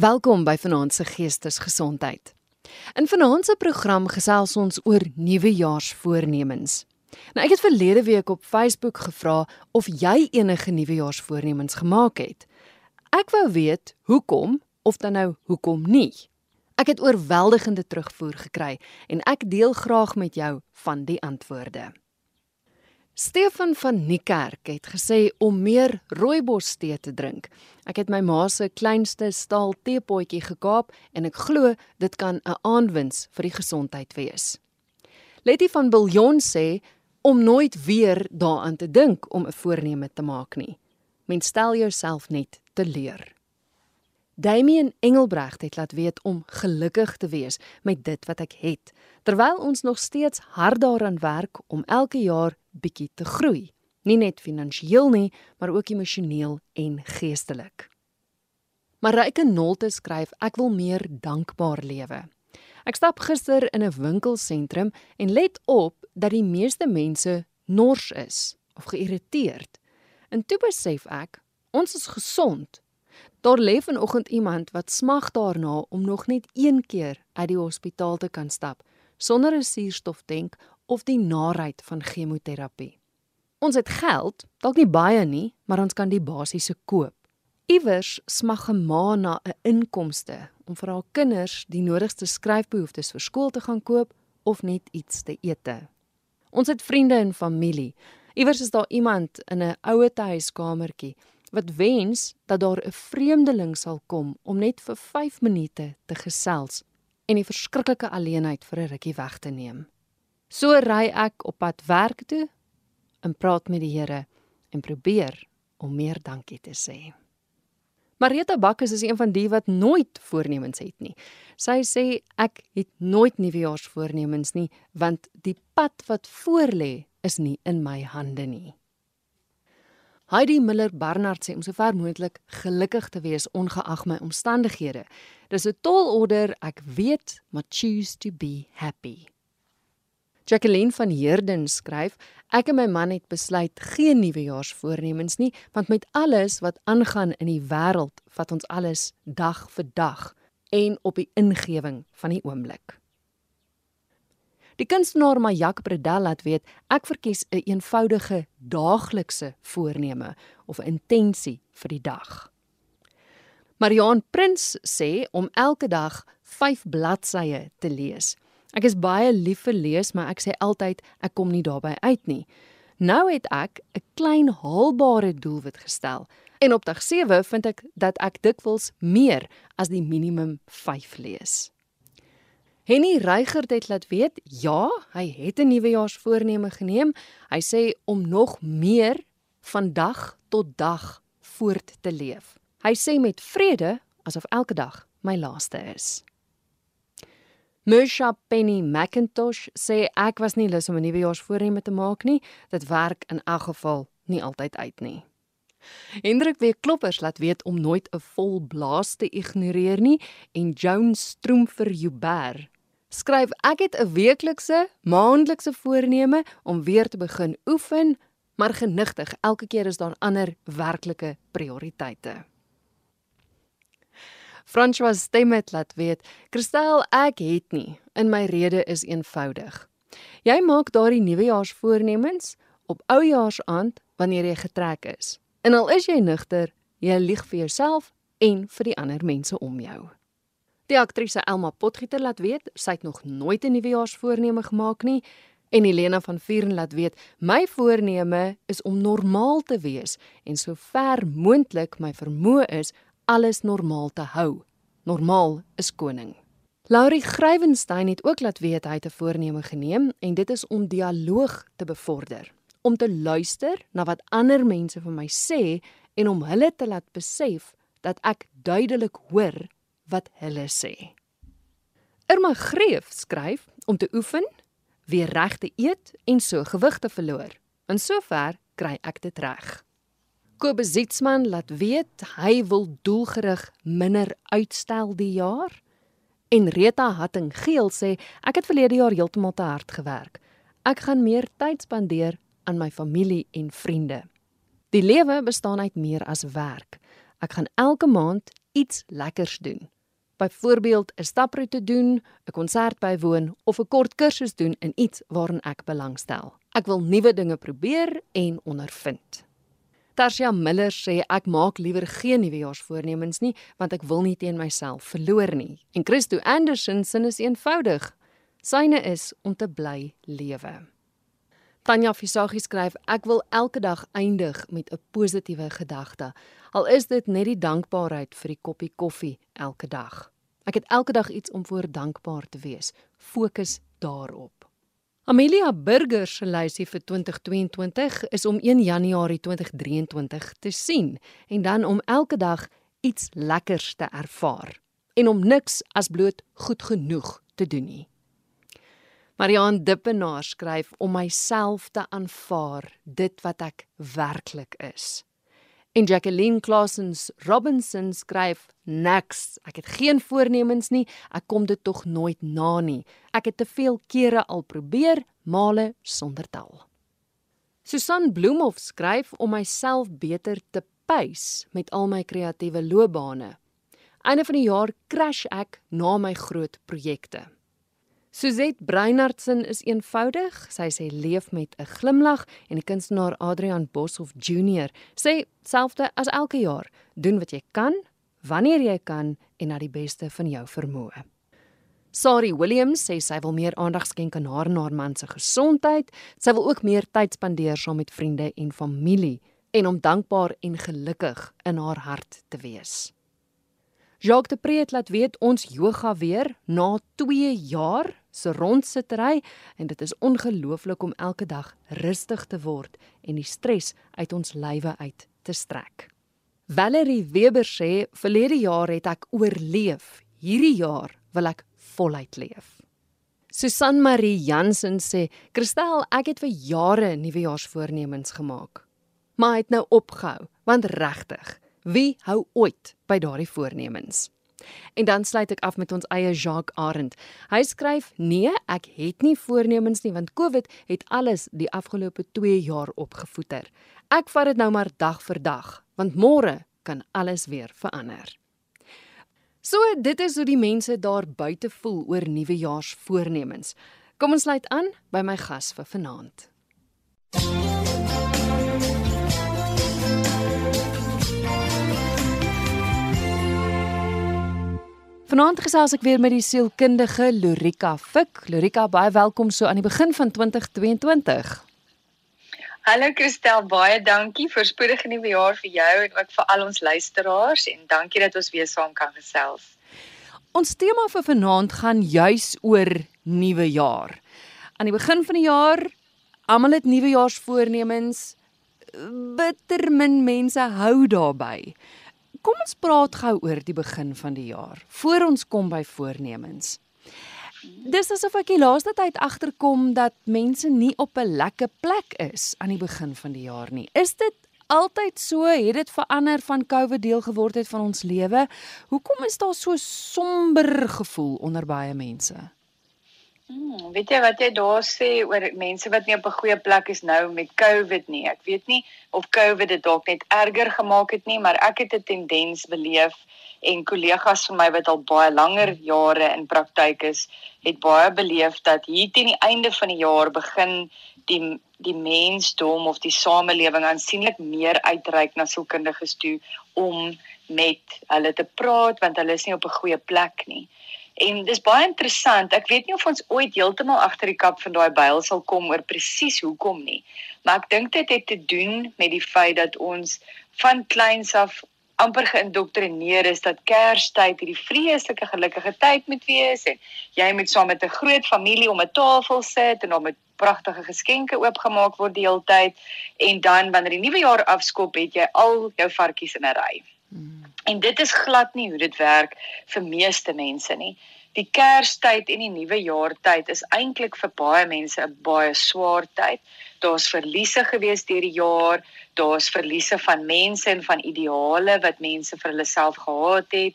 Welkom by Vanaand se Geestesgesondheid. In Vanaand se program gesels ons oor nuwejaarsvoornemens. Nou ek het verlede week op Facebook gevra of jy enige nuwejaarsvoornemens gemaak het. Ek wou weet hoekom of dan nou hoekom nie. Ek het oorweldigende terugvoer gekry en ek deel graag met jou van die antwoorde. Stefan van Niekerk het gesê om meer rooibos tee te drink. Ek het my ma se kleinste staal teepotjie gekaap en ek glo dit kan 'n aanwins vir die gesondheid wees. Letty van Biljon sê om nooit weer daaraan te dink om 'n voorneme te maak nie. Mens stel jouself net te leer. Damian Engelbrecht het laat weet om gelukkig te wees met dit wat ek het, terwyl ons nog steeds hard daaraan werk om elke jaar bietjie te groei, nie net finansiëel nie, maar ook emosioneel en geestelik. Mareike Nolte skryf ek wil meer dankbaar lewe. Ek stap gister in 'n winkelsentrum en let op dat die meeste mense nors is of geïrriteerd. En toe besef ek, ons is gesond Daar lê vanoggend iemand wat smag daarna om nog net een keer uit die hospitaal te kan stap sonder 'n suurstoftank of die naheid van chemoterapie. Ons het geld, dalk nie baie nie, maar ons kan die basiese koop. Iewers smag 'n ma na 'n inkomste om vir haar kinders die nodigste skryfbehoeftes vir skool te gaan koop of net iets te eet. Ons het vriende en familie. Iewers is daar iemand in 'n ouer huiskamertjie wat wens dat daar 'n vreemdeling sal kom om net vir 5 minute te gesels en die verskriklike alleenheid vir 'n rukkie weg te neem. So ry ek op pad werk toe en praat met die Here en probeer om meer dankie te sê. Marita Bakkes is een van die wat nooit voornemens het nie. Sy sê ek het nooit nuwejaarsvoornemens nie want die pad wat voorlê is nie in my hande nie. Heidi Miller Barnard sê om sover moontlik gelukkig te wees ongeag my omstandighede. Dis 'n tolorder, ek weet, maar choose to be happy. Jacqueline van Heerden skryf: Ek en my man het besluit geen nuwejaarsvoornemens nie, want met alles wat aangaan in die wêreld, vat ons alles dag vir dag en op die ingewing van die oomblik. Die kunstenaar Majak Bredel laat weet ek verkies 'n een eenvoudige daaglikse voorneme of 'n intensie vir die dag. Marion Prins sê om elke dag 5 bladsye te lees. Ek is baie lief vir lees, maar ek sê altyd ek kom nie daarby uit nie. Nou het ek 'n klein haalbare doelwit gestel en op dag 7 vind ek dat ek dikwels meer as die minimum 5 lees. Henny Reigert het laat weet, ja, hy het 'n nuwejaarsvoorneme geneem. Hy sê om nog meer van dag tot dag voort te leef. Hy sê met vrede asof elke dag my laaste is. Mersha Penny McIntosh sê ek was nie lus om 'n nuwejaarsvoorneme te maak nie. Dit werk in elk geval nie altyd uit nie. Hendrik weer kloppers laat weet om nooit 'n vol blaas te ignoreer nie en Joan Stroom vir Joubert skryf ek het 'n weeklikse, maandelikse voorneme om weer te begin oefen, maar genigtig, elke keer is daar ander werklike prioriteite. François Stemmet laat weet, Christel, ek het nie, in my rede is eenvoudig. Jy maak daardie nuwejaarsvoornemens op oujaarsaand wanneer jy getrek is. En al is jy nigter, jy lieg vir jouself en vir die ander mense om jou. Die aktrise Elma Potgieter laat weet sy het nog nooit 'n nuwejaarsvoorneme gemaak nie en Helena van Vuren laat weet my voorneme is om normaal te wees en so ver moontlik my vermoë is alles normaal te hou. Normaal is koning. Laurie Grywenstein het ook laat weet hy het 'n voorneme geneem en dit is om dialoog te bevorder, om te luister na wat ander mense vir my sê en om hulle te laat besef dat ek duidelik hoor wat hulle sê. Irma Greef skryf om te oefen, weer reg te eet en so gewig te verloor. In sover kry ek dit reg. Kobus Zietsman laat weet hy wil doelgerig minder uitstel die jaar. En Rita Hatting Geel sê ek het verlede jaar heeltemal te hard gewerk. Ek gaan meer tyd spandeer aan my familie en vriende. Die lewe bestaan uit meer as werk. Ek gaan elke maand iets lekkers doen. Byvoorbeeld 'n staproete doen, 'n konsert bywoon of 'n kort kursus doen in iets waarin ek belangstel. Ek wil nuwe dinge probeer en ondervind. Tarsia Miller sê ek maak liewer geen nuwejaarsvoornemens nie want ek wil nie teen myself verloor nie. En Christo Anderson sin is eenvoudig. Syne is om te bly lewe. Tanya Visagie skryf ek wil elke dag eindig met 'n positiewe gedagte. Al is dit net die dankbaarheid vir die koppie koffie elke dag. Ek het elke dag iets om voor dankbaar te wees. Fokus daarop. Amelia Burger se lysie vir 2022 is om 1 Januarie 2023 te sien en dan om elke dag iets lekkers te ervaar en om niks as bloot goed genoeg te doen nie. Mariaan Dippenaar skryf om myself te aanvaar dit wat ek werklik is. En Jacqueline Clausens Robinson skryf niks. Ek het geen voornemens nie. Ek kom dit tog nooit na nie. Ek het te veel kere al probeer, male sonder tel. Susan Bloemhof skryf om myself beter te pace met al my kreatiewe loopbane. Einde van die jaar crash ek na my groot projekte. Suzette Breinartsen is eenvoudig. Sy sê leef met 'n glimlag en die kunstenaar Adrian Boshoff Junior sê selfde as elke jaar, doen wat jy kan, wanneer jy kan en na die beste van jou vermoë. Sari Williams sê sy wil meer aandag skenk aan haar en haar man se gesondheid. Sy wil ook meer tyd spandeer saam met vriende en familie en om dankbaar en gelukkig in haar hart te wees. Jacques de Pre het laat weet ons yoga weer na 2 jaar se rondsittery en dit is ongelooflik om elke dag rustig te word en die stres uit ons lywe uit te strek. Valerie Weber sê verlede jaar het ek oorleef. Hierdie jaar wil ek voluit leef. Susan Marie Jansen sê, "Kristel, ek het vir jare nuwejaarsvoornemens gemaak, maar het nou opgehou, want regtig, wie hou ooit by daardie voornemens?" En dan sluit ek af met ons eie Jacques Arend. Hy skryf: "Nee, ek het nie voornemens nie want COVID het alles die afgelope 2 jaar opgevoeter. Ek vat dit nou maar dag vir dag, want môre kan alles weer verander." So, dit is hoe die mense daar buite voel oor nuwejaarsvoornemens. Kom ons sluit aan by my gas vir vanaand. Vanaand gesels ek weer met die sielkundige Lorika Fik. Lorika, baie welkom so aan die begin van 2022. Hallo Christel, baie dankie vir spoedige nuwe jaar vir jou en ook vir al ons luisteraars en dankie dat ons weer saam kan gesels. Ons tema vir vanaand gaan juis oor nuwe jaar. Aan die begin van die jaar, almal het nuwejaarsvoornemens. Bitter min mense hou daarbey. Kom ons praat gou oor die begin van die jaar voor ons kom by voornemens. Dis asof ek die laaste tyd agterkom dat mense nie op 'n lekker plek is aan die begin van die jaar nie. Is dit altyd so? Het dit verander van COVID deel geword het van ons lewe? Hoekom is daar so somber gevoel onder baie mense? Hmm, weet jy wat jy daar sê oor mense wat nie op 'n goeie plek is nou met COVID nie. Ek weet nie of COVID dit dalk net erger gemaak het nie, maar ek het 'n tendens beleef en kollegas van my wat al baie langer jare in praktyk is, het baie beleef dat hier teen die einde van die jaar begin die die mensdom of die samelewing aansienlik meer uitreik na sielkundiges toe om met hulle te praat want hulle is nie op 'n goeie plek nie. En dis baie interessant. Ek weet nie of ons ooit heeltemal agter die kap van daai byl sal kom oor presies hoekom nie. Maar ek dink dit het te doen met die feit dat ons van kleins af amper geïndoktrineer is dat Kerstyd hierdie vreeslike gelukkige tyd moet wees en jy moet saam met 'n groot familie om 'n tafel sit en dan met pragtige geskenke oopgemaak word die hele tyd en dan wanneer die nuwe jaar afskop het jy al jou varkies in 'n ry. Hmm. En dit is glad nie hoe dit werk vir meeste mense nie. Die Kerstyd en die Nuwe Jaartyd is eintlik vir baie mense 'n baie swaar tyd. Daar's verliese gewees deur die jaar, daar's verliese van mense en van ideale wat mense vir hulle self gehad het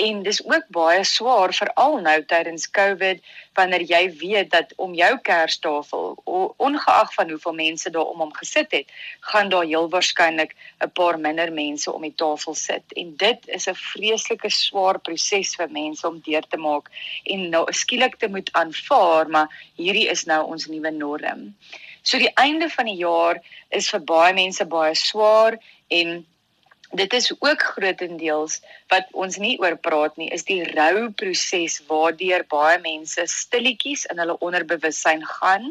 en dis ook baie swaar veral nou tydens Covid wanneer jy weet dat om jou kerstafel ongeag van hoeveel mense daar om hom gesit het gaan daar heel waarskynlik 'n paar minder mense om die tafel sit en dit is 'n vreeslike swaar proses vir mense om deur te maak en nou skielik te moet aanvaar maar hierdie is nou ons nuwe norm. So die einde van die jaar is vir baie mense baie swaar en dit is ook grootendeels wat ons nie oor praat nie is die rouproses waardeur baie mense stilletjies in hulle onderbewussyn gaan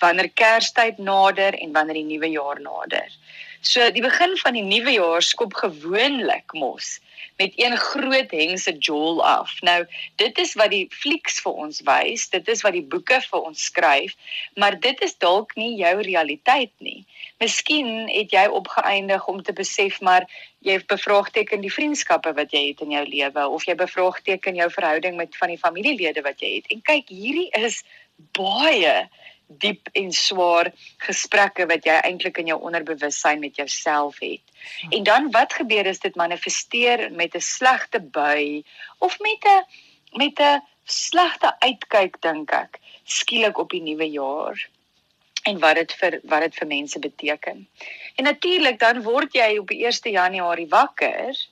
wanneer Kerstyd nader en wanneer die nuwe jaar nader. So die begin van die nuwe jaar skop gewoonlik mos met een groot hengse jol af. Nou, dit is wat die flieks vir ons wys, dit is wat die boeke vir ons skryf, maar dit is dalk nie jou realiteit nie. Miskien het jy opgeëindig om te besef maar jy bevraagteken die vriendskappe wat jy het in jou lewe of jy bevraagteken jou verhouding met van die familielede wat jy het. En kyk, hierdie is baie diep en swaar gesprekke wat jy eintlik in jou onderbewussyn met jouself het. En dan wat gebeur is dit manifesteer met 'n slegte bui of met 'n met 'n slegte uitkyk dink ek skielik op die nuwe jaar en wat dit vir wat dit vir mense beteken. En natuurlik dan word jy op die 1 Januarie wakker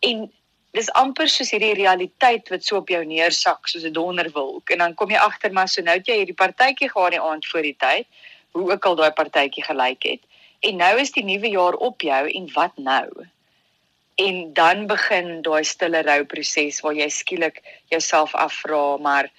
en dis amper soos hierdie realiteit wat so op jou neersak soos 'n donderwolk. En dan kom jy agter maar so nou het jy hierdie partytjie gehad die aand voor die tyd hoe ook al daai partytjie gelyk het. En nou is die nuwe jaar op jou en wat nou? En dan begin daai stille rouproses waar jy skielik jouself afvra maar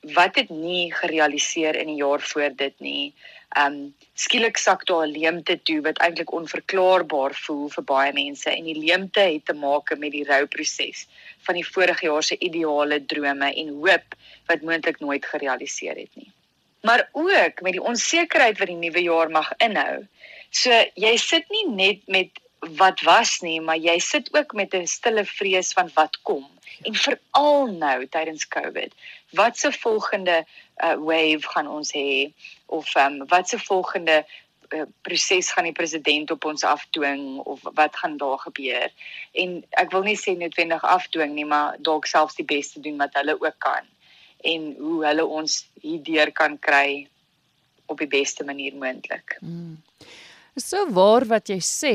wat het nie gerealiseer in die jaar voor dit nie um skielik sak daar 'n leemte toe wat eintlik onverklaarbaar voel vir baie mense en die leemte het te maak met die rouproses van die vorige jaar se ideale drome en hoop wat moontlik nooit gerealiseer het nie. Maar ook met die onsekerheid wat die nuwe jaar mag inhou. So jy sit nie net met wat was nie, maar jy sit ook met 'n stille vrees van wat kom. En veral nou tydens COVID, wat se volgende uh, wave gaan ons hê of um, wat se volgende uh, proses gaan die president op ons afdwing of wat gaan daar gebeur? En ek wil nie sê noodwendig afdwing nie, maar dalk selfs die beste doen wat hulle ook kan en hoe hulle ons hierdeur kan kry op die beste manier moontlik. Mm. So waar wat jy sê,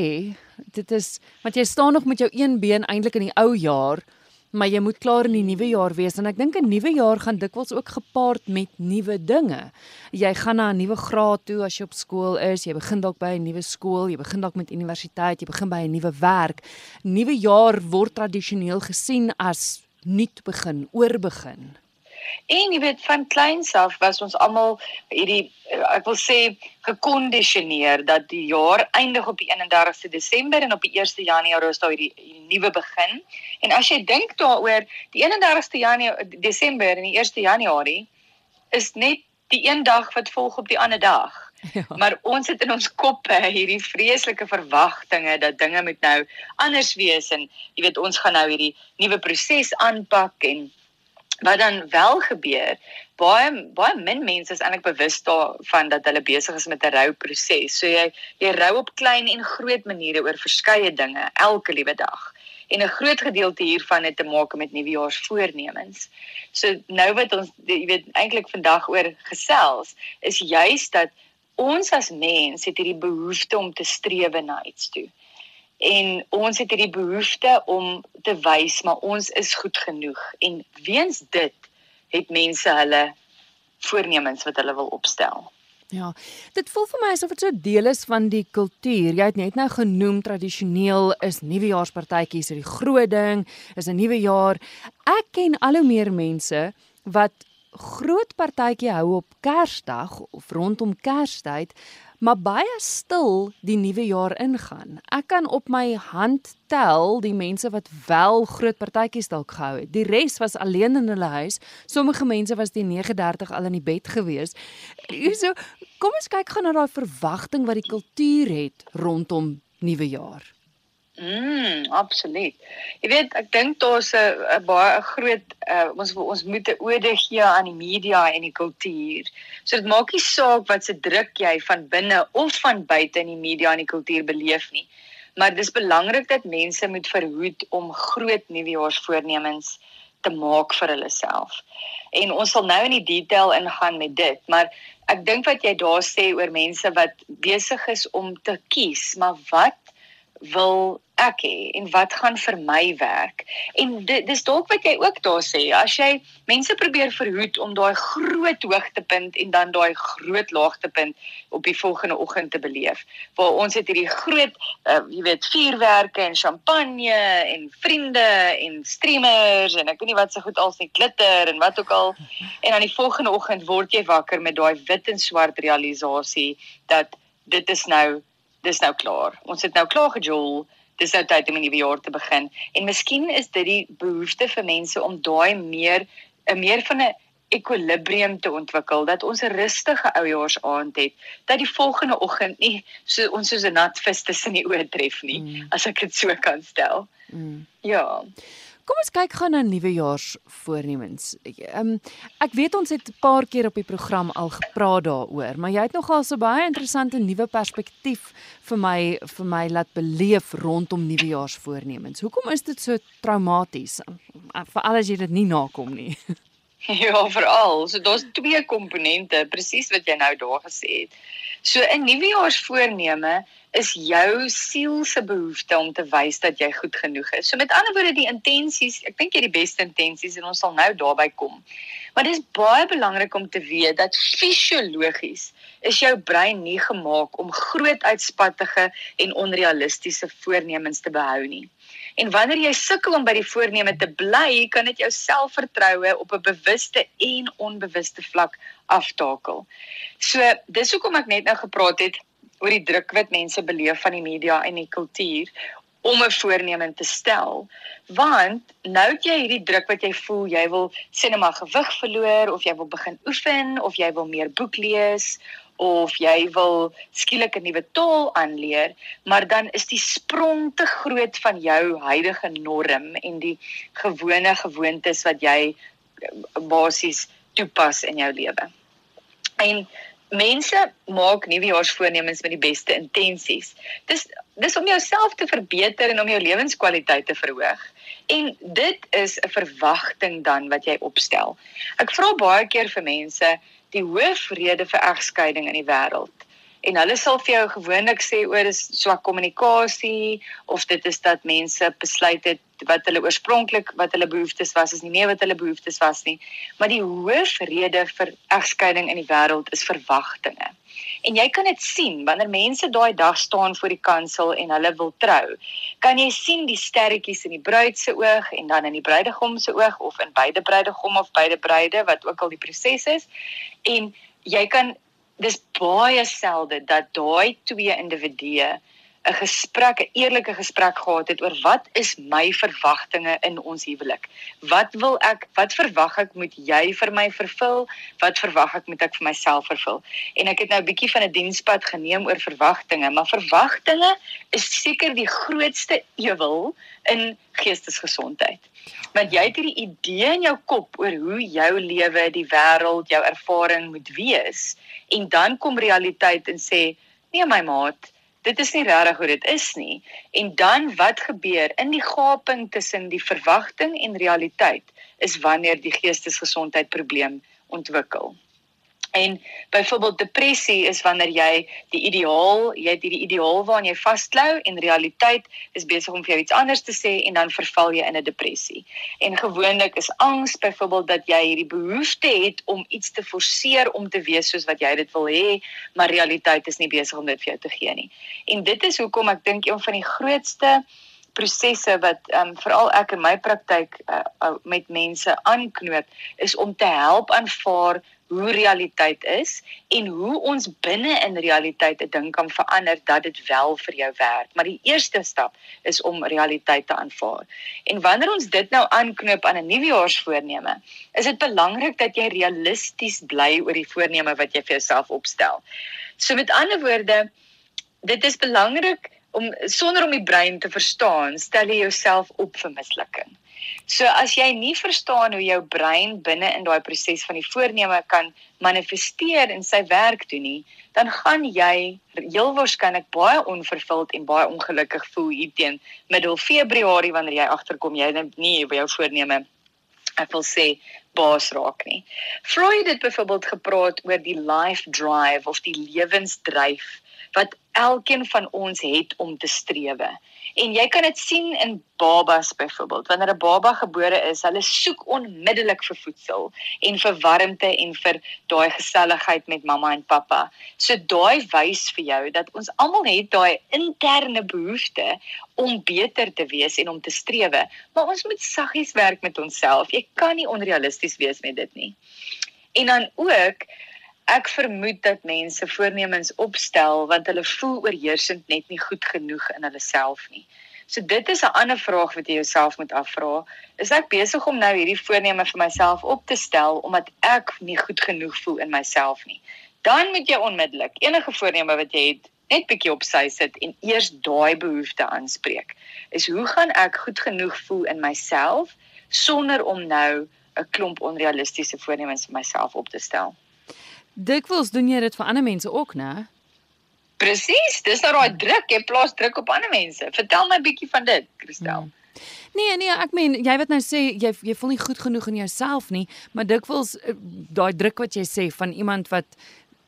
dit is want jy staan nog met jou een been eintlik in die ou jaar maar jy moet klaar in die nuwe jaar wees en ek dink 'n nuwe jaar gaan dikwels ook gepaard met nuwe dinge. Jy gaan na 'n nuwe graad toe as jy op skool is, jy begin dalk by 'n nuwe skool, jy begin dalk met universiteit, jy begin by 'n nuwe werk. Nuwe jaar word tradisioneel gesien as nuut begin, oorbegin. En jy weet van kleins af was ons almal hierdie eh, ek wil sê gekondisioneer dat die jaar eindig op die 31ste Desember en op die 1ste Januarie is daar hierdie, hierdie nuwe begin. En as jy dink daaroor, die 31ste Januarie Desember en die 1ste Januarie is net die een dag wat volg op die ander dag. Ja. Maar ons het in ons koppe hierdie vreeslike verwagtinge dat dinge moet nou anders wees en jy weet ons gaan nou hierdie nuwe proses aanpak en wat dan wel gebeur baie baie min mense is eintlik bewus daarvan dat hulle besig is met 'n rouproses so jy jy rou op klein en groot maniere oor verskeie dinge elke liewe dag. En 'n groot gedeelte hiervan het te maak met nuwejaarsvoornemens. So nou wat ons jy weet eintlik vandag oor gesels is juist dat ons as mens het hierdie behoefte om te streef na iets toe en ons het hierdie behoefte om te wys maar ons is goed genoeg en weens dit het mense hulle voornemens wat hulle wil opstel. Ja. Dit voel vir my asof dit so deel is van die kultuur. Jy het net nou genoem tradisioneel is nuwejaarspartytjies so die groot ding, is 'n nuwe jaar. Ek ken al hoe meer mense wat groot partytjie hou op Kersdag of rondom Kerstyd maar baie stil die nuwe jaar ingaan. Ek kan op my hand tel die mense wat wel groot partytjies dalk gehou het. Die res was alleen in hulle huis. Sommige mense was die 39 al in die bed gewees. Hierso, kom ons kyk gou na daai verwagting wat die kultuur het rondom nuwe jaar. Mm, absoluut. Jy weet, ek dink daar's 'n baie groot uh, ons ons moet 'n ode gee aan die media en die kultuur. So dit maak nie saak wat se druk jy van binne of van buite in die media en die kultuur beleef nie. Maar dis belangrik dat mense moet verhoed om groot nuwejaarsvoornemens te maak vir hulle self. En ons sal nou in die detail ingaan met dit, maar ek dink wat jy daar sê oor mense wat besig is om te kies, maar wat wil ek hê en wat gaan vir my werk. En dit dis dalk wat jy ook daar sê, as jy mense probeer verhoed om daai groot hoogtepunt en dan daai groot laagtepunt op die volgende oggend te beleef. Waar ons het hierdie groot uh, jy weet vuurwerke en champagne en vriende en streamers en ek weet nie wat se goed als nie glitter en wat ook al en aan die volgende oggend word jy wakker met daai wit en swart realisasie dat dit is nou dis nou klaar. Ons het nou klaar gejol. Dis nou tyd om 'n nuwe jaar te begin. En miskien is dit die behoefte vir mense om daai meer 'n meer van 'n ekwilibrium te ontwikkel dat ons 'n rustige oujaarsaand het dat die volgende oggend nie so ons soos 'n nat vis tussen die oë tref nie mm. as ek dit so kan stel. Mm. Ja. Kom ons kyk gou na nuwejaarsvoornemens. Ehm um, ek weet ons het 'n paar keer op die program al gepraat daaroor, maar jy het nogal so baie interessante nuwe perspektief vir my vir my laat beleef rondom nuwejaarsvoornemens. Hoekom is dit so traumaties? Veral as jy dit nie nakom nie. Ja, veral. So daar's twee komponente, presies wat jy nou daar gesê het. So 'n nuwejaarsvoorneme is jou siel se behoefte om te wys dat jy goed genoeg is. So met ander woorde die intensies, ek dink jy die beste intensies en ons sal nou daarby kom. Maar dit is baie belangrik om te weet dat fisiologies is jou brein nie gemaak om groot uitspattige en onrealistiese voornemens te behou nie. En wanneer jy sukkel om by die voorneme te bly, kan dit jou selfvertroue op 'n bewuste en onbewuste vlak aftakel. So, dis hoekom ek net nou gepraat het oor die druk wat mense beleef van die media en die kultuur om 'n voorneme te stel. Want nou het jy hierdie druk wat jy voel jy wil sê net maar gewig verloor of jy wil begin oefen of jy wil meer boek lees of jy wil skielik 'n nuwe taal aanleer maar dan is die sprong te groot van jou huidige norm en die gewone gewoontes wat jy basies toepas in jou lewe. En mense maak nuwejaarsvoornemens met die beste intensies. Dis dis om jouself te verbeter en om jou lewenskwaliteit te verhoog. En dit is 'n verwagting dan wat jy opstel. Ek vra baie keer vir mense die hoofrede vir egskeiding in die wêreld. En hulle sal vir jou gewoonlik sê oor is swak kommunikasie of dit is dat mense besluit het wat hulle oorspronklik wat hulle behoeftes was is nie meer wat hulle behoeftes was nie. Maar die hoofrede vir egskeiding in die wêreld is verwagtinge. En jy kan dit sien wanneer mense daai dag staan voor die kansel en hulle wil trou. Kan jy sien die sterretjies in die bruid se oog en dan in die bruidegom se oog of in beide bruidegom of beide bruide wat ook al die proses is. En jy kan dis baie selde dat daai twee individue 'n gesprek, 'n eerlike gesprek gehad het oor wat is my verwagtinge in ons huwelik? Wat wil ek, wat verwag ek moet jy vir my vervul? Wat verwag ek moet ek vir myself vervul? En ek het nou 'n bietjie van 'n dienspad geneem oor verwagtinge, maar verwagtinge is seker die grootste ewel in geestesgesondheid. Want jy het hierdie idee in jou kop oor hoe jou lewe, die wêreld, jou ervaring moet wees en dan kom realiteit en sê, "Nee my maat, dit is nie regtig hoe dit is nie. En dan wat gebeur in die gaping tussen die verwagting en realiteit is wanneer die geestesgesondheid probleem ontwikkel. En byvoorbeeld depressie is wanneer jy die ideaal, jy het hierdie ideaal waaraan jy vasklou en realiteit is besig om vir jou iets anders te sê en dan verval jy in 'n depressie. En gewoonlik is angs byvoorbeeld dat jy hierdie behoefte het om iets te forceer om te wees soos wat jy dit wil hê, maar realiteit is nie besig om dit vir jou te gee nie. En dit is hoekom ek dink een van die grootste prosesse wat um, veral ek in my praktyk uh, uh, met mense aanknoop is om te help aanvaar hoe realiteit is en hoe ons binne in realiteit 'n ding kan verander dat dit wel vir jou werk. Maar die eerste stap is om realiteit te aanvaar. En wanneer ons dit nou aanknoop aan 'n nuwejaarsvoorneme, is dit belangrik dat jy realisties bly oor die voorneme wat jy vir jouself opstel. So met ander woorde, dit is belangrik om sonder om die brein te verstaan, stel jy jouself op vir mislukking. So as jy nie verstaan hoe jou brein binne in daai proses van die voorneme kan manifesteer en sy werk doen nie, dan gaan jy heel waarskynlik baie onvervuld en baie ongelukkig voel hier teen middel Februarie wanneer jy agterkom jy nie by jou voorneme ek wil sê baas raak nie. Freud het byvoorbeeld gepraat oor die life drive of die lewensdryf wat elkeen van ons het om te strewe. En jy kan dit sien in babas byvoorbeeld. Wanneer 'n baba gebore is, hulle soek onmiddellik vir voedsel en vir warmte en vir daai geselligheid met mamma en pappa. So daai wys vir jou dat ons almal het daai interne behoefte om beter te wees en om te strewe. Maar ons moet saggies werk met onsself. Jy kan nie onrealisties wees met dit nie. En dan ook Ek vermoed dat mense voornemens opstel want hulle voel oorheersend net nie goed genoeg in hulle self nie. So dit is 'n ander vraag wat jy jouself moet afvra. Is ek besig om nou hierdie voorneme vir myself op te stel omdat ek nie goed genoeg voel in myself nie? Dan moet jy onmiddellik enige voorneme wat jy het net bietjie op sy sit en eers daai behoefte aanspreek. Is hoe gaan ek goed genoeg voel in myself sonder om nou 'n klomp onrealistiese voornemens vir myself op te stel? Dikwels doen jy dit vir ander mense ook, né? Presies, dis nou daai druk, jy plaas druk op ander mense. Vertel my bietjie van dit, Christel. Hmm. Nee nee, ek meen jy wat nou sê jy jy voel nie goed genoeg in jouself nie, maar dikwels eh, daai druk wat jy sê van iemand wat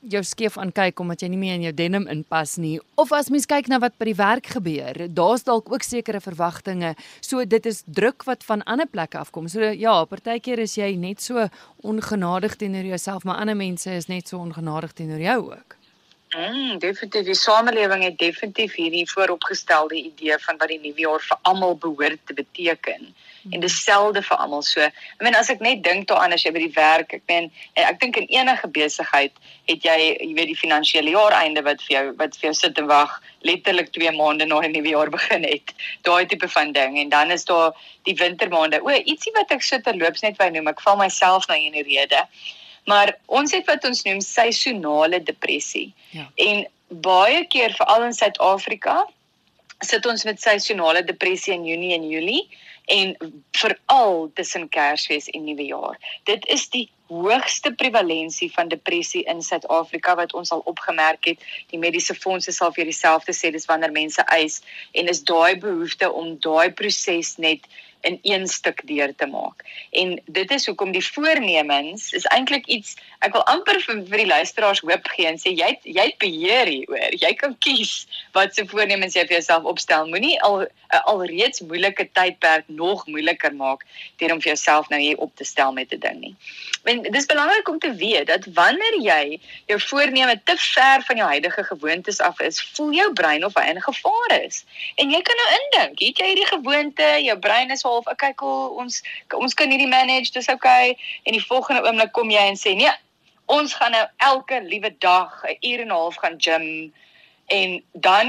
jou skeef aankyk omdat jy nie meer in jou denim inpas nie. Of as mens kyk na wat by die werk gebeur daar's dalk ook sekere verwagtinge. So dit is druk wat van ander plekke afkom. So ja partykeer is jy net so ongenadig teenoor jouself maar ander mense is net so ongenadig teenoor jou ook Mm, definitief die samelewing het definitief hierdie vooropgestelde idee van wat die nuwe jaar vir almal behoort te beteken. Mm. En dieselfde vir almal. So, ek meen as ek net dink daaraan as jy by die werk, ek meen ek dink in enige besigheid het jy jy weet die finansiële jaar einde wat vir jou wat vir jou sit en wag letterlik 2 maande na die nuwe jaar begin het. Daai tipe van ding en dan is daar die wintermaande. O, ietsie wat ek so terloops net wou noem. Ek val myself nou in die rede. Maar ons het wat ons noem seisonale depressie. Ja. En baie keer veral in Suid-Afrika sit ons met seisonale depressie in Junie en Julie en veral tussen Kersfees en Nuwejaar. Dit is die hoogste prevalensie van depressie in Suid-Afrika wat ons al opgemerk het. Die mediese fondse sal vir dieselfde sê dis wanneer mense eis en is daai behoefte om daai proses net in een stuk deur te maak. En dit is hoekom die voornemens is eintlik iets ek wil amper vir, vir die luisteraars hoop gee en sê jy jy beheer hieroor. Jy kan kies wat se voornemens jy vir jouself opstel. Moenie al 'n alreeds moeilike tydperk nog moeiliker maak deur om vir jouself nou hier op te stel met 'n ding nie. Want dit is belangrik om te weet dat wanneer jy jou voorneme te ver van jou huidige gewoontes af is, voel jou brein of hy in gevaar is. En jy kan nou indink, het jy hierdie gewoonte, jou brein is half okay cool ons ons kan hierdie manage dis okay en die volgende oomblik kom jy en sê nee ons gaan nou elke liewe dag 'n uur en 'n half gaan gym. En dan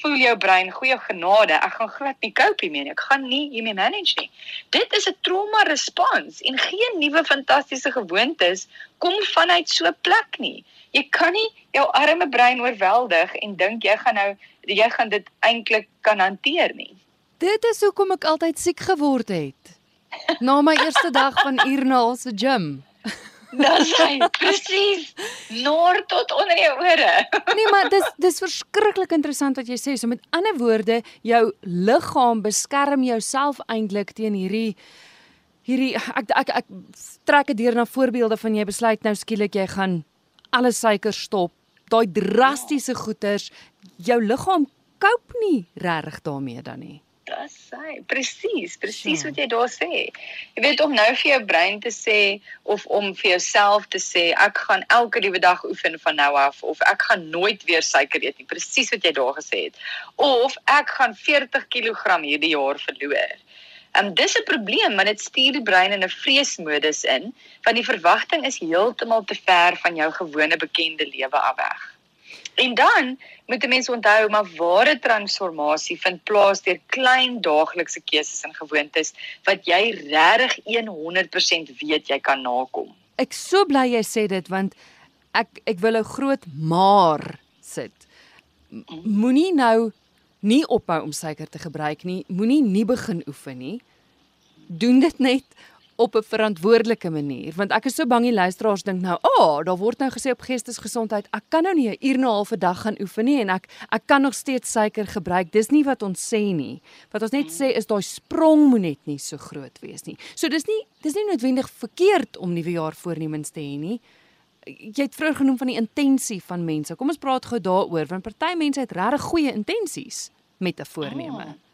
voel jou brein goeie genade ek gaan glad nie cope hiermee ek gaan nie hiermee manage nie. Dit is 'n trauma respons en geen nuwe fantastiese gewoontes kom vanuit so 'n plek nie. Jy kan nie jou arme brein oorweldig en dink jy gaan nou jy gaan dit eintlik kan hanteer nie Dit is hoekom ek altyd siek geword het. Na my eerste dag van Urnal se gym. Dis hy, presies. Noor tot onder jou ore. nee, maar dis dis verskriklik interessant wat jy sê. So met ander woorde, jou liggaam beskerm jouself eintlik teen hierdie hierdie ek ek ek trek dit deur na voorbeelde van jy besluit nou skielik jy gaan alle suiker stop. Daai drastiese goeters, jou liggaam koop nie regtig daarmee dan nie. Dis sy. Presies, presies wat jy daar sê. Jy weet om nou vir jou brein te sê of om vir jouself te sê ek gaan elke liewe dag oefen van nou af of ek gaan nooit weer suiker eet nie. Presies wat jy daar gesê het. Of ek gaan 40 kg hierdie jaar verloor. Um dis 'n probleem, want dit stuur die brein in 'n vreesmodus in, want die verwagting is heeltemal te ver van jou gewone bekende lewe af weg. En dan moet 'n mens onthou maar ware transformasie vind plaas deur klein daaglikse keuses en gewoontes wat jy regtig 100% weet jy kan nakom. Ek so bly jy sê dit want ek ek wil 'n groot maar sit. Moenie nou nie ophou om suiker te gebruik nie, moenie nie begin oefen nie. Doen dit net op 'n verantwoordelike manier want ek is so bang die luisteraars dink nou, "Ag, oh, daar word nou gesê op geestesgesondheid, ek kan nou nie 'n uur en 'n half 'n dag gaan oefen nie en ek ek kan nog steeds suiker gebruik." Dis nie wat ons sê nie. Wat ons net sê is daai sprong moet net nie so groot wees nie. So dis nie dis nie noodwendig verkeerd om nuwe jaar voornemens te hê nie. Jy het vroeër genoem van die intensie van mense. Kom ons praat gou daaroor want party mense het regtig goeie intensies met 'n voorneme. Oh.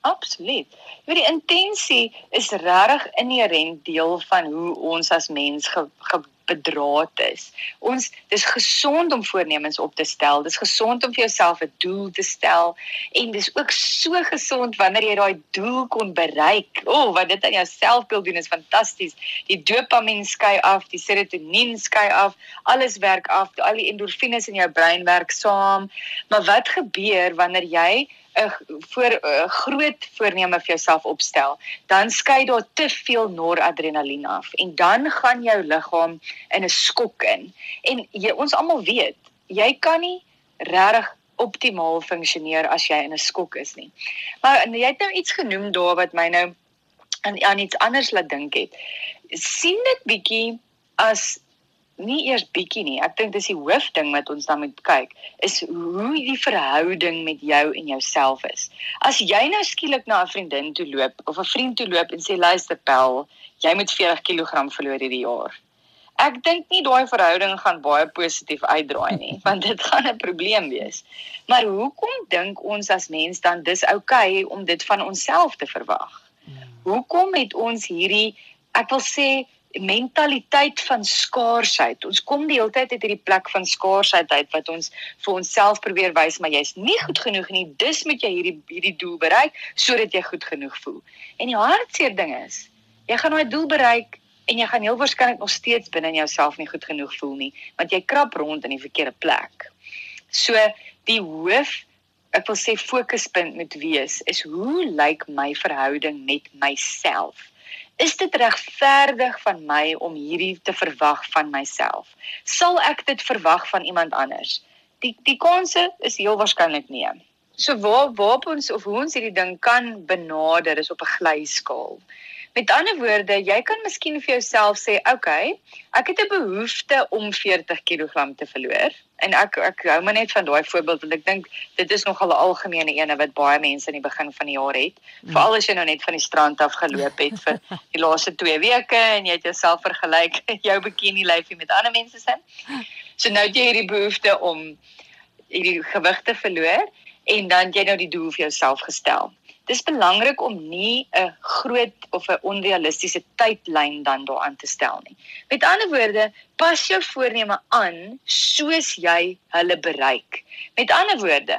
Absoluut. Jy weet die intensie is regtig inherënt deel van hoe ons as mens ge, ge bedraad is. Ons dis gesond om voornemens op te stel. Dis gesond om vir jouself 'n doel te stel en dis ook so gesond wanneer jy daai doel kon bereik. O, oh, wat dit aan jouself wil doen is fantasties. Die dopamien skei af, die serotonien skei af, alles werk af, al die endorfines in jou brein werk saam. Maar wat gebeur wanneer jy 'n voor 'n groot voorneme vir jouself opstel, dan skei daar te veel noradrenalien af en dan gaan jou liggaam in 'n skok in. En jy ons almal weet, jy kan nie regtig optimaal funksioneer as jy in 'n skok is nie. Maar jy het nou iets genoem daar wat my nou aan aan iets anders laat dink het. sien dit bietjie as nie eers bietjie nie. Ek dink dis die hoofding wat ons dan moet kyk is hoe die verhouding met jou en jouself is. As jy nou skielik na 'n vriendin toe loop of 'n vriend toe loop en sê luister Pel, jy moet 40 kg verloor hierdie jaar. Ek dink nie daai verhouding gaan baie positief uitdraai nie, want dit gaan 'n probleem wees. Maar hoekom dink ons as mens dan dis oukei okay om dit van onsself te verwag? Hmm. Hoekom het ons hierdie ek wil sê mentaliteit van skaarsheid. Ons kom die hele tyd uit hierdie plek van skaarsheid uit wat ons vir onsself probeer wys maar jy's nie goed genoeg nie. Dus moet jy hierdie hierdie doel bereik sodat jy goed genoeg voel. En die hartseer ding is, jy gaan daai doel bereik en jy gaan heel waarskynlik nog steeds binne in jouself nie goed genoeg voel nie, want jy krap rond in die verkeerde plek. So die hoof ek wil sê fokuspunt moet wees is hoe lyk my verhouding met myself? Is dit regverdig van my om hierdie te verwag van myself? Sal ek dit verwag van iemand anders? Die die kanse is heel waarskynlik nee. So waar waar ons of hoe ons hierdie ding kan benader is op 'n glyskaal. Met ander woorde, jy kan miskien vir jouself sê, "Oké, okay, ek het 'n behoefte om 40 kg te verloor." En ek ek hou maar net van daai voorbeeld want ek dink dit is nogal 'n algemene ene wat baie mense in die begin van die jaar het. Mm. Veral as jy nou net van die strand af geloop het vir die laaste 2 weke en jy het jouself vergelyk jou bikini lyfie met ander mense se. So nou het jy hierdie behoefte om hierdie gewig te verloor en dan jy nou die doel vir jouself gestel dis belangrik om nie 'n groot of 'n onrealistiese tydlyn dan daaraan te stel nie. Met ander woorde, pas jou voorneme aan soos jy hulle bereik. Met ander woorde,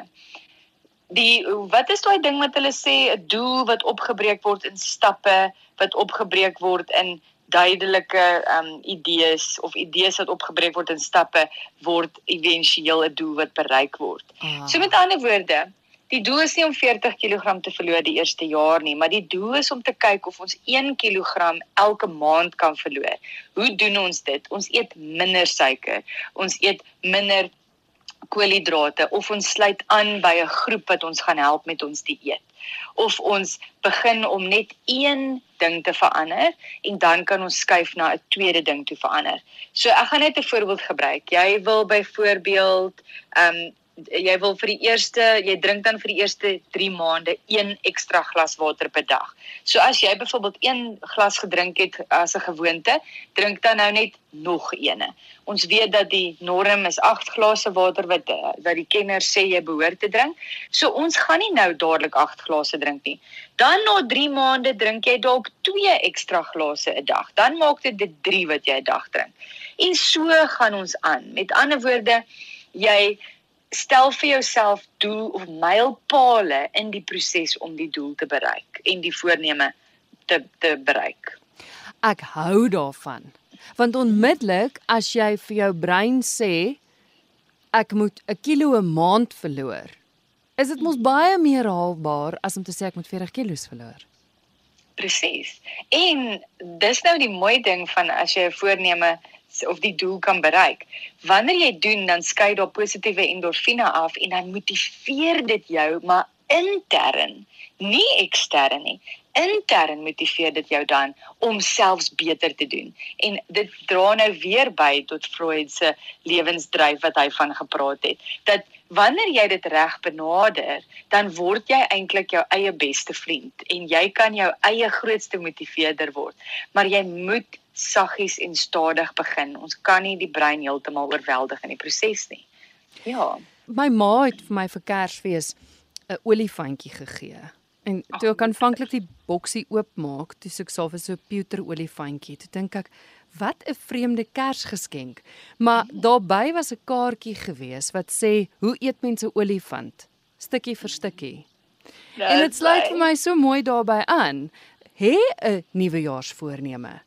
die wat is daai ding wat hulle sê 'n doel wat opgebreek word in stappe, wat opgebreek word in duidelike um idees of idees wat opgebreek word in stappe word éventueel 'n doel wat bereik word. Ah. So met ander woorde, Die doel is nie om 40 kg te verloor die eerste jaar nie, maar die doel is om te kyk of ons 1 kg elke maand kan verloor. Hoe doen ons dit? Ons eet minder suiker. Ons eet minder koolhidrate of ons sluit aan by 'n groep wat ons gaan help met ons dieet. Of ons begin om net een ding te verander en dan kan ons skuif na 'n tweede ding toe verander. So ek gaan net 'n voorbeeld gebruik. Jy wil byvoorbeeld ehm um, jy wil vir die eerste jy drink dan vir die eerste 3 maande een ekstra glas water per dag. So as jy byvoorbeeld een glas gedrink het as 'n gewoonte, drink dan nou net nog eene. Ons weet dat die norm is 8 glase water wat wat die kenners sê jy behoort te drink. So ons gaan nie nou dadelik 8 glase drink nie. Dan na 3 maande drink jy dalk 2 ekstra glase 'n dag. Dan maak dit dit 3 wat jy 'n dag drink. En so gaan ons aan. Met ander woorde, jy stel vir jouself doel of mylpale in die proses om die doel te bereik en die voorneme te te bereik. Ek hou daarvan. Want onmiddellik as jy vir jou brein sê ek moet 'n kilo 'n maand verloor, is dit mos baie meer haalbaar as om te sê ek moet 40 kg verloor. Presies. En dis nou die mooi ding van as jy 'n voorneme of die doel kan bereik. Wanneer jy doen, dan skei daar positiewe endorfine af en dan motiveer dit jou, maar intern, nie ekstern nie. Intern motiveer dit jou dan om selfs beter te doen. En dit dra nou weer by tot Freud se lewensdryf wat hy van gepraat het. Dat wanneer jy dit reg benader, dan word jy eintlik jou eie beste vriend en jy kan jou eie grootste motiveerder word. Maar jy moet saggies en stadig begin. Ons kan nie die brein heeltemal oorweldig in die proses nie. Ja. My ma het vir my vir Kersfees 'n olifantjie gegee. En toe ek aanvanklik die boksie oopmaak, toe soek ek vir so 'n pewter olifantjie. Toe dink ek, wat 'n vreemde Kersgeskenk. Maar daarbey was 'n kaartjie gewees wat sê, "Hoe eet mense olifant?" stukkie vir stukkie. That's en dit sluit vir my so mooi daarbey aan. Hê 'n nuwejaarsvoorneme.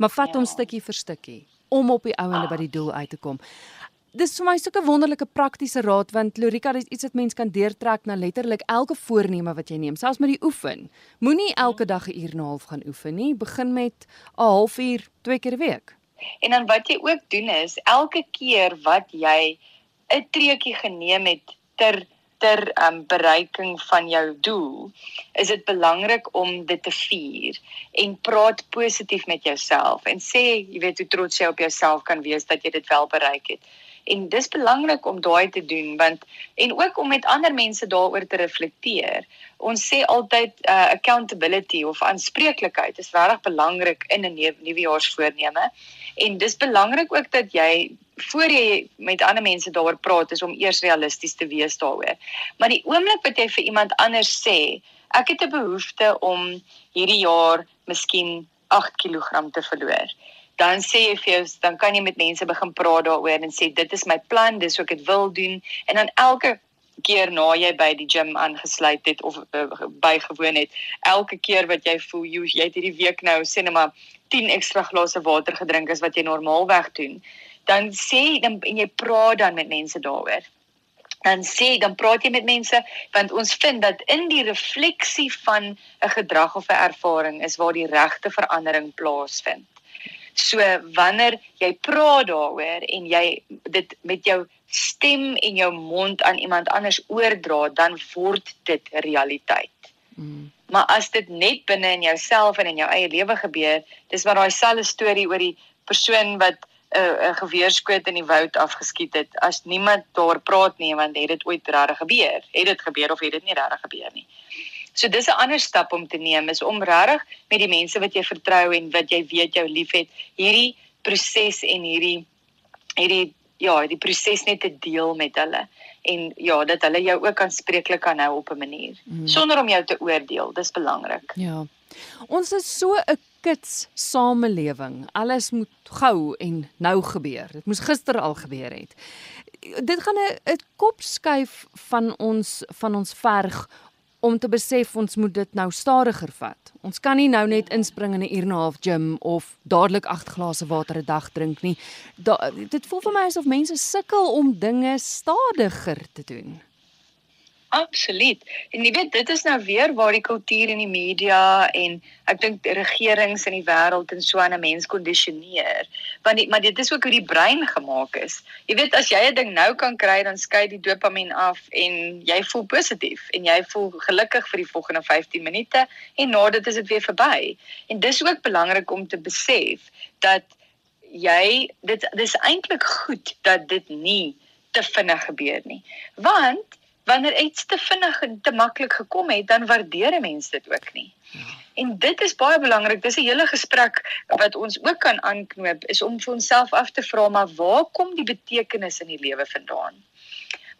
Maar vat ja. hom stukkie vir stukkie om op die ouende by die doel uit te kom dis vir my so 'n wonderlike praktiese raad want Lorika dis iets wat mens kan deurtrek na letterlik elke voorneme wat jy neem, selfs met die oefen. Moenie elke dag 'n uur en 'n half gaan oefen nie. Begin met 'n halfuur twee keer 'n week. En dan wat jy ook doen is elke keer wat jy 'n treukie geneem het ter ter um, bereiking van jou doel, is dit belangrik om dit te vier en praat positief met jouself en sê, jy weet hoe trots jy op jouself kan wees dat jy dit wel bereik het en dis belangrik om daai te doen want en ook om met ander mense daaroor te reflekteer. Ons sê altyd uh, accountability of aanspreeklikheid is regtig belangrik in 'n nuwejaarsvoorneme en dis belangrik ook dat jy voor jy met ander mense daaroor praat is om eers realisties te wees daaroor. Maar die oomblik wat jy vir iemand anders sê, ek het 'n behoefte om hierdie jaar miskien 8 kg te verloor dan sê jy vir jou dan kan jy met mense begin praat daaroor en sê dit is my plan, dis wat ek dit wil doen en dan elke keer na jy by die gym aangesluit het of uh, bygewoon het, elke keer wat jy voel jy, jy het hierdie week nou sê net maar 10 ekstra glase water gedrink as wat jy normaalweg doen, dan sê dan en jy praat dan met mense daaroor dan sê dan praat jy met mense want ons vind dat in die refleksie van 'n gedrag of 'n ervaring is waar die regte verandering plaasvind. So wanneer jy praat daaroor en jy dit met jou stem en jou mond aan iemand anders oordra, dan word dit realiteit. Mm. Maar as dit net binne in jouself en in jou eie lewe gebeur, dis maar daai selfe storie oor die persoon wat 'n uh, 'n geweerskoot in die woud afgeskiet het. As niemand daar praat nie, want het dit ooit regtig gebeur? Het dit gebeur of het dit nie regtig gebeur nie? So dis 'n ander stap om te neem is om regtig met die mense wat jy vertrou en wat jy weet jou liefhet, hierdie proses en hierdie hierdie ja, die proses net te deel met hulle en ja, dat hulle jou ook aanspreeklik kan hou op 'n manier mm. sonder om jou te oordeel. Dis belangrik. Ja. Ons is so 'n kits samelewing. Alles moet gou en nou gebeur. Dit moes gister al gebeur het. Dit gaan 'n kop skuif van ons van ons verg om te besef ons moet dit nou stadiger vat. Ons kan nie nou net inspring in 'n uur en 'n half gym of dadelik 8 glase water 'n dag drink nie. Da, dit voel vir my asof mense sukkel om dinge stadiger te doen. Absoluut. En jy weet dit is nou weer waar die kultuur en die media en ek dink regerings in die wêreld en so aan 'n mens kondisioneer. Want die, maar dit is ook hoe die brein gemaak is. Jy weet as jy 'n ding nou kan kry dan skei die dopamien af en jy voel positief en jy voel gelukkig vir die volgende 15 minute en na dit is dit weer verby. En dis ook belangrik om te besef dat jy dit dis eintlik goed dat dit nie te vinnig gebeur nie. Want wanneer iets te vinnig en te maklik gekom het, dan waardeer 'n mens dit ook nie. Ja. En dit is baie belangrik. Dis 'n hele gesprek wat ons ook kan aanknoop is om vir onsself af te vra maar waar kom die betekenis in die lewe vandaan?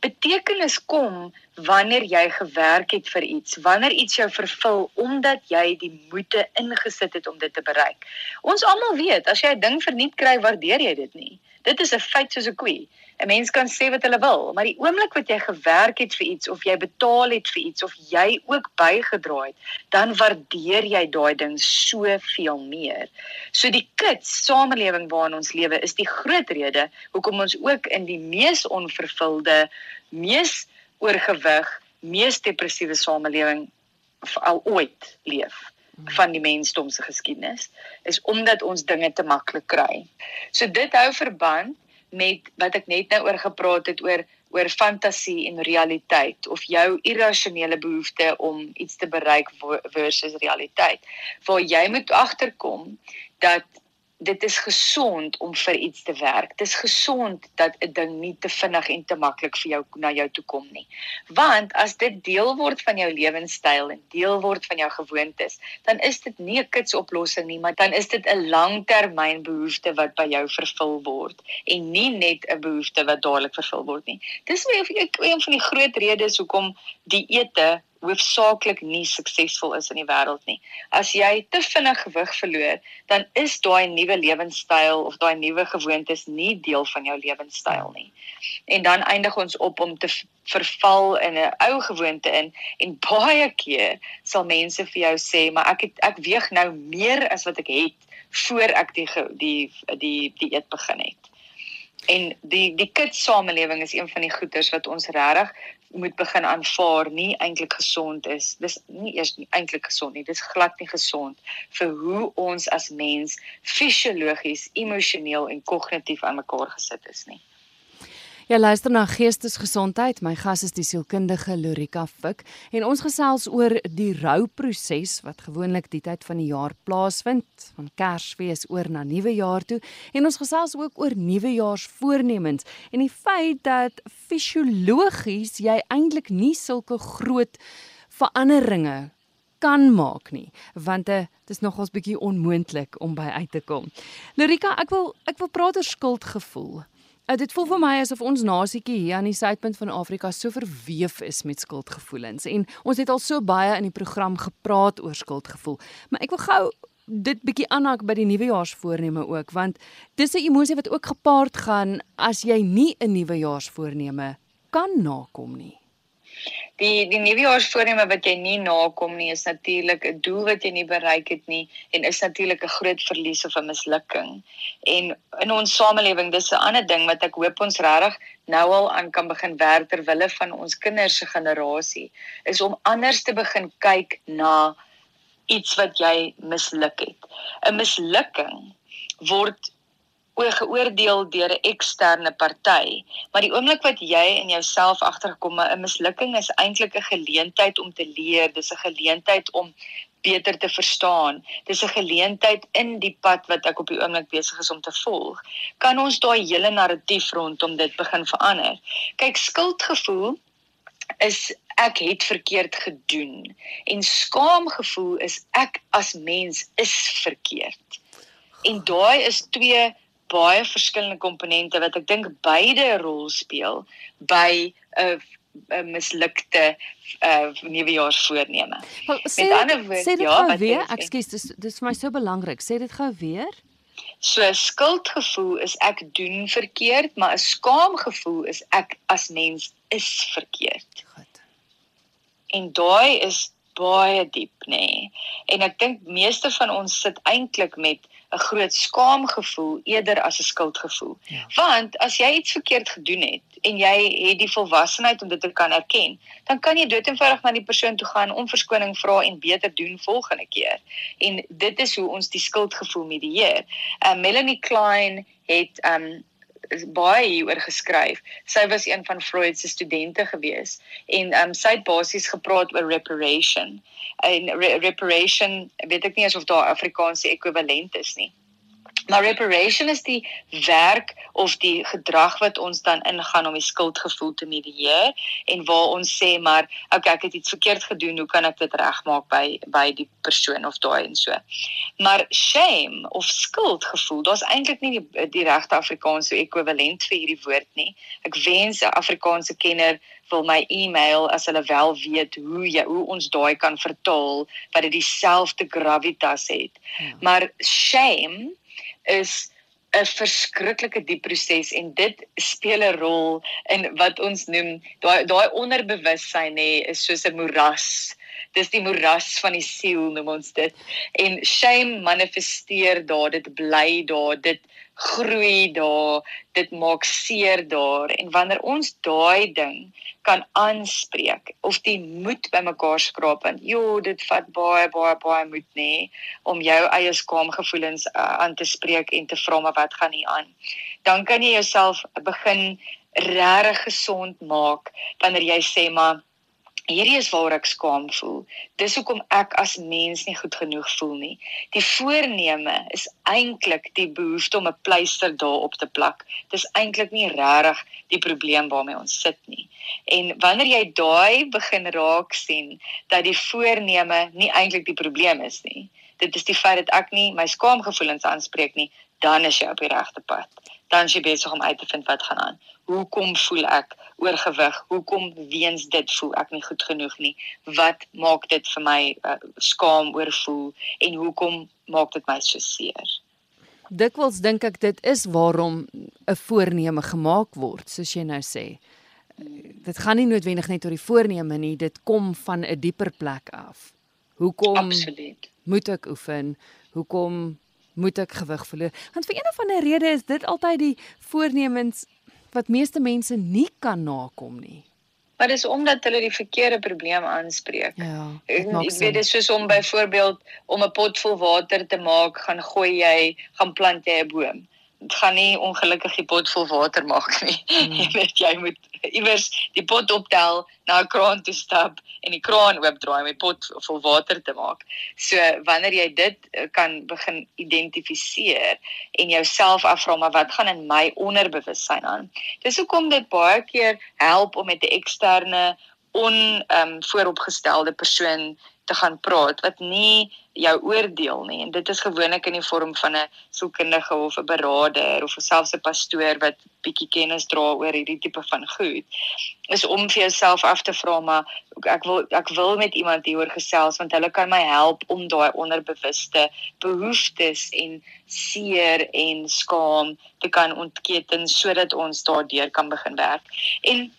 Betekenis kom wanneer jy gewerk het vir iets, wanneer iets jou vervul omdat jy die moeite ingesit het om dit te bereik. Ons almal weet, as jy 'n ding verniet kry, waardeer jy dit nie. Dit is 'n feit soos 'n koe. 'n Mens kan sê wat hulle wil, maar die oomblik wat jy gewerk het vir iets of jy betaal het vir iets of jy ook bygedra het, dan waardeer jy daai ding soveel meer. So die kits samelewing waarin ons lewe is die groot rede hoekom ons ook in die mees onvervulde, mees oorgewig, mees depressiewe samelewing al ooit leef van die mensdom se geskiedenis is omdat ons dinge te maklik kry. So dit hou verband met wat ek net nou oor gepraat het oor oor fantasie en realiteit of jou irrasionele behoefte om iets te bereik versus realiteit. Waar jy moet agterkom dat dit is gesond om vir iets te werk. Dit is gesond dat 'n ding nie te vinnig en te maklik vir jou na jou toe kom nie. Want as dit deel word van jou lewenstyl en deel word van jou gewoontes, dan is dit nie 'n kitsoplossing nie, maar dan is dit 'n langtermynbehoefte wat by jou vervul word en nie net 'n behoefte wat dadelik vervul word nie. Dis een van die groot redes hoekom die ete hoofsaaklik nie suksesvol is in die wêreld nie. As jy te vinnig gewig verloor, dan is daai nuwe lewenstyl of daai nuwe gewoontes nie deel van jou lewenstyl nie. En dan eindig ons op om te verval in 'n ou gewoonte in en baie keer sal mense vir jou sê, "Maar ek het ek weeg nou meer as wat ek het voor ek die die die die eet begin het." En die die kitssamelewing is een van die goeters wat ons regtig moet begin aanvaar nie eintlik gesond is. Dis nie eers nie eintlik gesond nie. Dis glad nie gesond vir hoe ons as mens fisiologies, emosioneel en kognitief aan mekaar gesit is nie. Jy luister na Geestesgesondheid. My gas is die sielkundige Lorika Fik en ons gesels oor die rouproses wat gewoonlik die tyd van die jaar plaasvind, van Kersfees oor na Nuwejaar toe en ons gesels ook oor Nuwejaarsvoornemens en die feit dat fisiologies jy eintlik nie sulke groot veranderinge kan maak nie want dit uh, is nogals bietjie onmoontlik om by uit te kom. Lorika, ek wil ek wil praat oor skuldgevoel. Uh, dit voel vir my asof ons nasietjie hier aan die suidpunt van Afrika so verweef is met skuldgevoelens en ons het al so baie in die program gepraat oor skuldgevoel. Maar ek wil gou dit bietjie aanhaak by die nuwejaarsvoorneme ook want dis 'n emosie wat ook gepaard gaan as jy nie 'n nuwejaarsvoorneme kan nakom nie. Die die nuwejaarsvoorneme wat jy nie nakom nie is natuurlik 'n doel wat jy nie bereik het nie en is natuurlik 'n groot verlies of 'n mislukking. En in ons samelewing, dis 'n ander ding wat ek hoop ons regtig nou al aan kan begin werk ter wille van ons kinders se generasie, is om anders te begin kyk na iets wat jy misluk het. 'n Mislukking word geoordeel deur 'n eksterne party. Maar die oomblik wat jy in jouself agtergekom, 'n mislukking is eintlik 'n geleentheid om te leer, dis 'n geleentheid om beter te verstaan. Dis 'n geleentheid in die pad wat ek op die oomblik besig is om te volg. Kan ons daai hele narratief rondom dit begin verander? Kyk, skuldgevoel is ek het verkeerd gedoen en skaamgevoel is ek as mens is verkeerd. En daai is twee baie verskillende komponente wat ek dink beide 'n rol speel by 'n 'n mislukte uh nuwejaarsvoorneme. Met ander woorde, ja, wat weer, ekskuus, dis dis vir my so belangrik. Sê dit gou weer. So skuldgevoel is ek doen verkeerd, maar 'n skaamgevoel is ek as mens is verkeerd. Goed. En daai is baie diep, nê. Nee. En ek dink meeste van ons sit eintlik met 'n groot skaamgevoel eerder as 'n skuldgevoel. Ja. Want as jy iets verkeerd gedoen het en jy het die volwassenheid om dit te kan erken, dan kan jy doeteenvoudig na die persoon toe gaan om verskoning vra en beter doen volgende keer. En dit is hoe ons die skuldgevoel medieer. Uh, Melanie Klein het um is baie hieroor geskryf. Sy was een van Freud se studente gewees en um sy het basies gepraat oor reparation. En re reparation, weet ek nie of daar Afrikaanse ekwivalent is nie. Maar reparation is die werk of die gedrag wat ons dan ingaan om die skuldgevoel te medieer en waar ons sê maar okay ek het iets verkeerd gedoen hoe kan ek dit regmaak by by die persoon of daai en so. Maar shame of skuldgevoel, daar's eintlik nie die, die regte Afrikaanse ekwivalent vir hierdie woord nie. Ek wens 'n Afrikaanse kenner wil my e-mail as hulle wel weet hoe jy hoe ons daai kan vertaal wat dit dieselfde gravitas het. Ja. Maar shame is 'n verskriklike diep proses en dit speel 'n rol in wat ons noem daai daai onderbewussyn nê is soos 'n moeras. Dis die moeras van die siel noem ons dit. En shame manifesteer daar, dit bly daar, dit groei daar, dit maak seer daar en wanneer ons daai ding kan aanspreek of die moed bymekaar skraap want jo dit vat baie baie baie moed nê om jou eie skaamgevoelens uh, aan te spreek en te vra maar wat gaan hier aan? Dan kan jy jouself begin regtig gesond maak wanneer jy sê maar hierdie is waar ek skaam voel. Dis hoekom ek as mens nie goed genoeg voel nie. Die voorneme is eintlik die behoefte om 'n pleister daarop te plak. Dis eintlik nie regtig die probleem waarmee ons sit nie. En wanneer jy daai begin raak sien dat die voorneme nie eintlik die probleem is nie. Dit is die feit dat ek nie my skaamgevoelens aanspreek nie, dan is jy op die regte pad. Dan is jy besig om uit te vind wat gaan aan. Hoekom voel ek oorgewig. Hoekom weens dit voel ek nie goed genoeg nie? Wat maak dit vir my uh, skaam oor voel en hoekom maak dit my so seer? Dikwels dink ek dit is waarom 'n voorneme gemaak word, soos jy nou sê. Dit gaan nie noodwendig net oor die voorneme nie, dit kom van 'n dieper plek af. Hoekom Absoluut. moet ek oefen? Hoekom moet ek gewig verloor? Want vir een of ander rede is dit altyd die voornemens wat meeste mense nie kan nakom nie. Maar dis omdat hulle die verkeerde probleem aanspreek. Ja. Ek weet dit is soos om byvoorbeeld om 'n pot vol water te maak, gaan gooi jy, gaan plant jy 'n boom gaan nie ongelukkig die pot vol water maak nie. Mm. Jy weet jy moet iewers die pot optel, na 'n kraan toe stap en die kraan oopdraai om die pot vol water te maak. So wanneer jy dit eh, kan begin identifiseer en jouself afvra maar wat gaan in my onderbewussyn aan? Dis hoekom dit baie keer help om met 'n eksterne on ehm um, vooropgestelde persoon te gaan praat wat nie jou oordeel nie. En dit is gewoonlik in die vorm van 'n sielkundige of 'n beraader of selfs 'n pastoor wat bietjie kennis dra oor hierdie tipe van goed. Is om vir jouself af te vra maar ek wil ek wil met iemand hieroor gesels want hulle kan my help om daai onderbewuste behoeftes en seer en skaam te kan ontketen sodat ons daardeur kan begin werk. En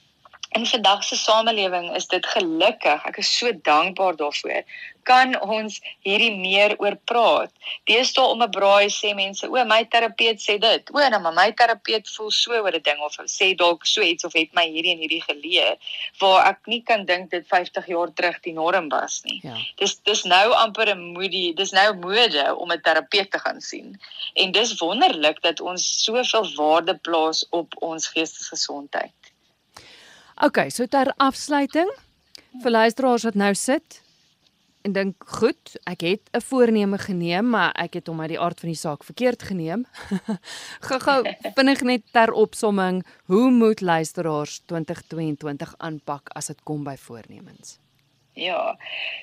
In vandag se samelewing is dit gelukkig, ek is so dankbaar daarvoor, kan ons hierdie meer oor praat. Deesdae om 'n braai sê mense, o, my terapeut sê dit. O, nou maar my terapeut voel so oor 'n ding of sê dalk so iets of het my hierdie en hierdie geleer waar ek nie kan dink dit 50 jaar terug die norm was nie. Ja. Dis dis nou amper 'n moedie, dis nou mode om 'n terapeut te gaan sien. En dis wonderlik dat ons soveel waarde plaas op ons geestesgesondheid. OK, so ter afsluiting vir luisteraars wat nou sit en dink, "Goed, ek het 'n voorneme geneem, maar ek het hom uit die aard van die saak verkeerd geneem." Gou-gou vinnig net ter opsomming, hoe moet luisteraars 2022 aanpak as dit kom by voornemens? Ja.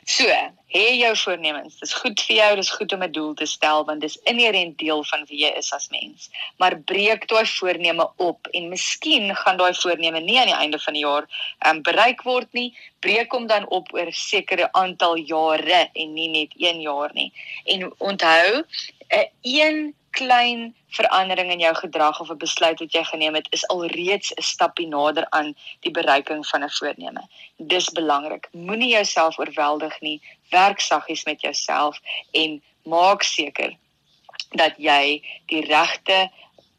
So, hê jou voornemens. Dis goed vir jou, dis goed om 'n doel te stel want dis inherënt deel van wie jy is as mens. Maar breek daai voorneme op en miskien gaan daai voorneme nie aan die einde van die jaar um, bereik word nie. Breek hom dan op oor sekere aantal jare en nie net 1 jaar nie. En onthou, 'n een klein verandering in jou gedrag of 'n besluit wat jy geneem het is alreeds 'n stappie nader aan die bereiking van 'n voorneme. Dis belangrik. Moenie jouself oorweldig nie. Werk saggies met jouself en maak seker dat jy die regte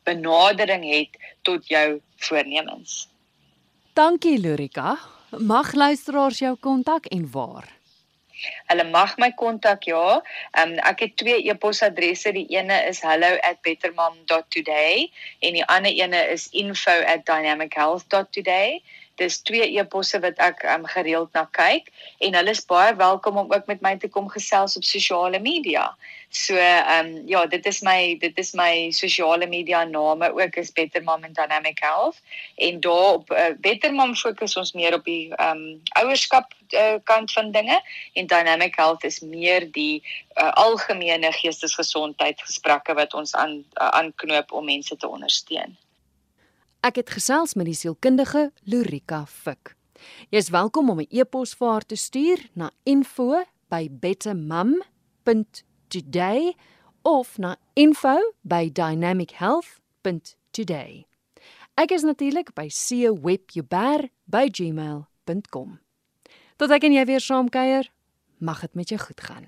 benadering het tot jou voornemens. Dankie Lorika. Mag luisteraars jou kontak en waar? Hulle mag my kontak ja. Um, ek het twee e-posadresse. Die ene is hello@bettermom.today en die ander ene is info@dynamichealth.today dis twee eposse wat ek um, gereeld na kyk en hulle is baie welkom om ook met my te kom gesels op sosiale media. So ehm um, ja, dit is my dit is my sosiale media name ook is Better Mom and Dynamic Health en daar op uh, Better Mom fokus ons meer op die ehm um, ouerskap uh, kant van dinge en Dynamic Health is meer die uh, algemene geestesgesondheid gesprekke wat ons aan uh, aanknoop om mense te ondersteun. Ek het gesels met die sielkundige Lurika Fik. Jy is welkom om 'n e-pos vir haar te stuur na info@bettermum.today of na info@dynamichealth.today. Ek is natuurlik by cwebjuber@gmail.com. Tot ek en jy weer saamkuier, mag dit met jou goed gaan.